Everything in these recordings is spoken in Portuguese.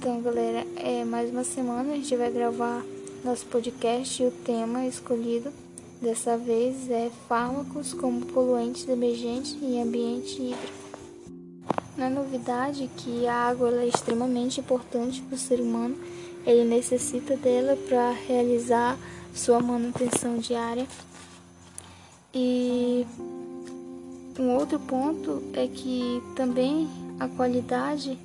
Então, galera, é mais uma semana a gente vai gravar nosso podcast e o tema escolhido dessa vez é fármacos como poluentes emergentes em ambiente hídrico. Não é novidade que a água é extremamente importante para o ser humano, ele necessita dela para realizar sua manutenção diária. E um outro ponto é que também a qualidade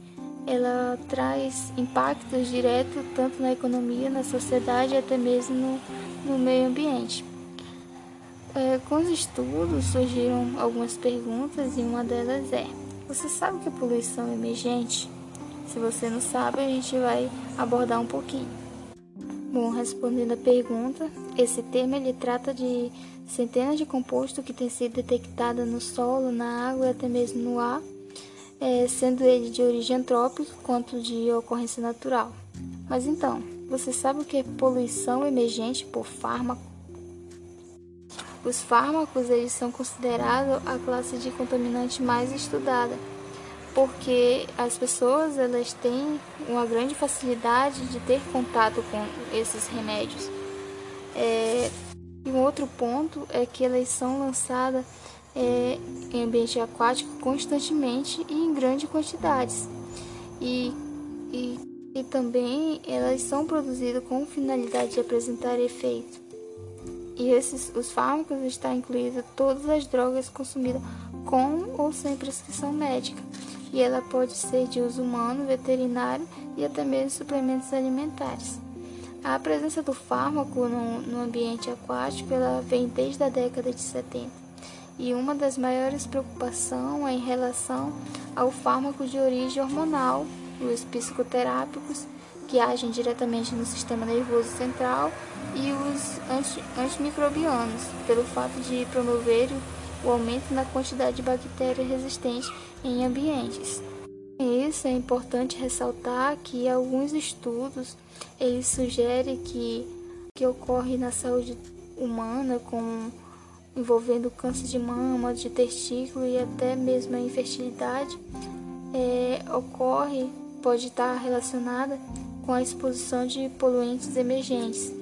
ela traz impactos diretos tanto na economia, na sociedade e até mesmo no, no meio ambiente. É, com os estudos surgiram algumas perguntas e uma delas é: você sabe que é poluição emergente? Se você não sabe, a gente vai abordar um pouquinho. Bom, respondendo a pergunta, esse termo ele trata de centenas de compostos que têm sido detectados no solo, na água e até mesmo no ar é, sendo ele de origem antrópica quanto de ocorrência natural. Mas então, você sabe o que é poluição emergente por fármaco? Os fármacos eles são considerados a classe de contaminante mais estudada, porque as pessoas elas têm uma grande facilidade de ter contato com esses remédios. É, e um outro ponto é que elas são lançadas é, em ambiente aquático constantemente e em grandes quantidades. E, e, e também elas são produzidas com finalidade de apresentar efeito. E esses, os fármacos estão incluídos todas as drogas consumidas com ou sem prescrição médica. E ela pode ser de uso humano, veterinário e até mesmo suplementos alimentares. A presença do fármaco no, no ambiente aquático ela vem desde a década de 70 e uma das maiores preocupações é em relação ao fármaco de origem hormonal, os psicoterápicos, que agem diretamente no sistema nervoso central, e os anti antimicrobianos, pelo fato de promover o aumento na quantidade de bactérias resistentes em ambientes. Isso é importante ressaltar que alguns estudos eles sugerem que que ocorre na saúde humana com envolvendo câncer de mama, de testículo e até mesmo a infertilidade, é, ocorre, pode estar relacionada com a exposição de poluentes emergentes.